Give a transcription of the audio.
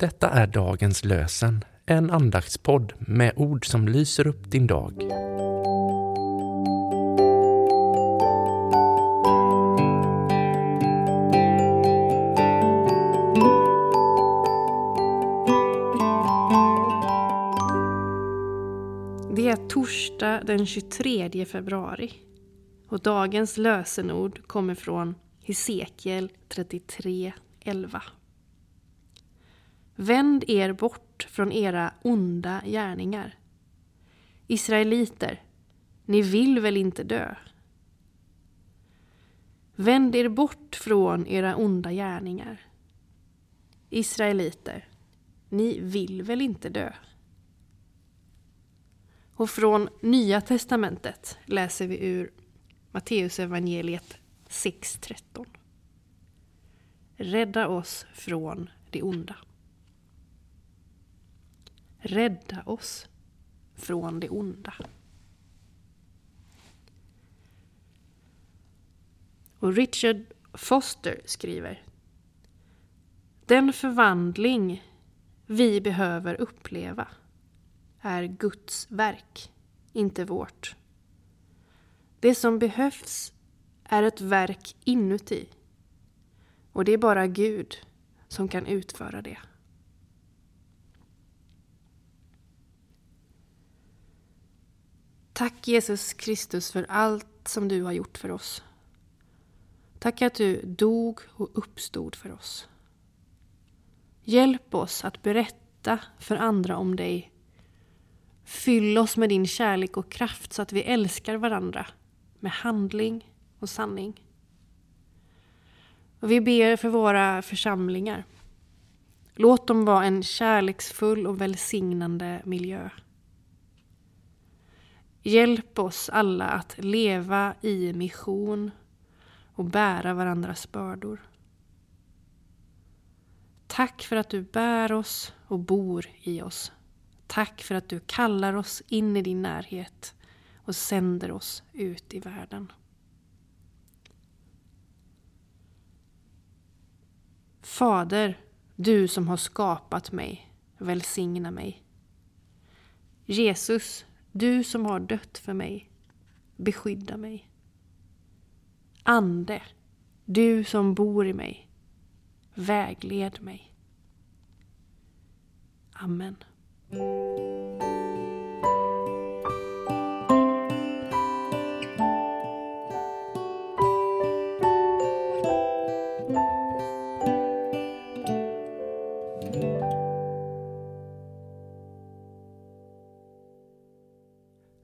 Detta är dagens lösen, en andaktspodd med ord som lyser upp din dag. Det är torsdag den 23 februari och dagens lösenord kommer från Hesekiel 33.11. Vänd er bort från era onda gärningar. Israeliter, ni vill väl inte dö? Vänd er bort från era onda gärningar. Israeliter, ni vill väl inte dö? Och från Nya testamentet läser vi ur Matteusevangeliet 6.13. Rädda oss från det onda. Rädda oss från det onda. Och Richard Foster skriver Den förvandling vi behöver uppleva är Guds verk, inte vårt. Det som behövs är ett verk inuti. Och det är bara Gud som kan utföra det. Tack Jesus Kristus för allt som du har gjort för oss. Tack att du dog och uppstod för oss. Hjälp oss att berätta för andra om dig. Fyll oss med din kärlek och kraft så att vi älskar varandra med handling och sanning. Och vi ber för våra församlingar. Låt dem vara en kärleksfull och välsignande miljö. Hjälp oss alla att leva i mission och bära varandras bördor. Tack för att du bär oss och bor i oss. Tack för att du kallar oss in i din närhet och sänder oss ut i världen. Fader, du som har skapat mig, välsigna mig. Jesus, du som har dött för mig, beskydda mig. Ande, du som bor i mig, vägled mig. Amen.